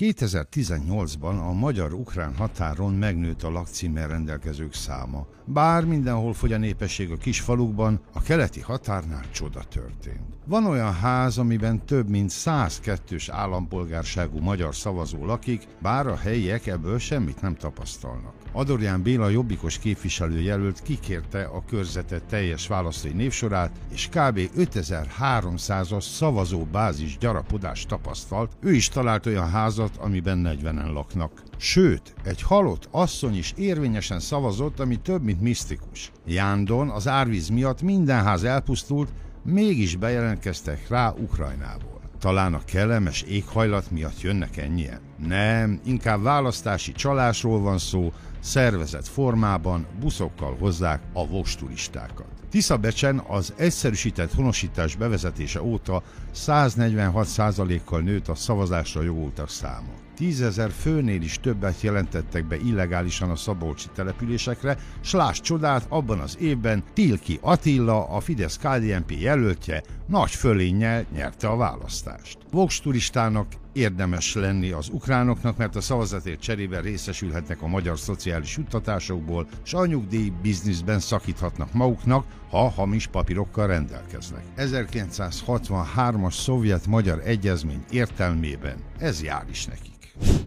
2018-ban a magyar-ukrán határon megnőtt a lakcímmel rendelkezők száma. Bár mindenhol fogy a népesség a kis falukban, a keleti határnál csoda történt. Van olyan ház, amiben több mint 102-s állampolgárságú magyar szavazó lakik, bár a helyiek ebből semmit nem tapasztalnak. Adorján Béla jobbikos képviselőjelölt kikérte a körzetet teljes választói névsorát, és kb. 5300-as szavazóbázis gyarapodást tapasztalt, ő is talált olyan házat, amiben 40-en laknak. Sőt, egy halott asszony is érvényesen szavazott, ami több, mint misztikus. Jándon az árvíz miatt minden ház elpusztult, mégis bejelentkeztek rá Ukrajnából. Talán a kellemes éghajlat miatt jönnek ennyien? Nem, inkább választási csalásról van szó, szervezett formában buszokkal hozzák a vosturistákat. Tiszabecsen az egyszerűsített honosítás bevezetése óta 146%-kal nőtt a szavazásra jogultak száma. Tízezer főnél is többet jelentettek be illegálisan a szabolcsi településekre, s láss csodát, abban az évben Tilki Attila, a Fidesz KDNP jelöltje, nagy fölénnyel nyerte a választást. Vox turistának érdemes lenni az ukránoknak, mert a szavazatért cserébe részesülhetnek a magyar szociális juttatásokból, s a nyugdíj bizniszben szakíthatnak maguknak, ha hamis papírokkal rendelkeznek. 1963-as szovjet-magyar egyezmény értelmében ez jár is nekik.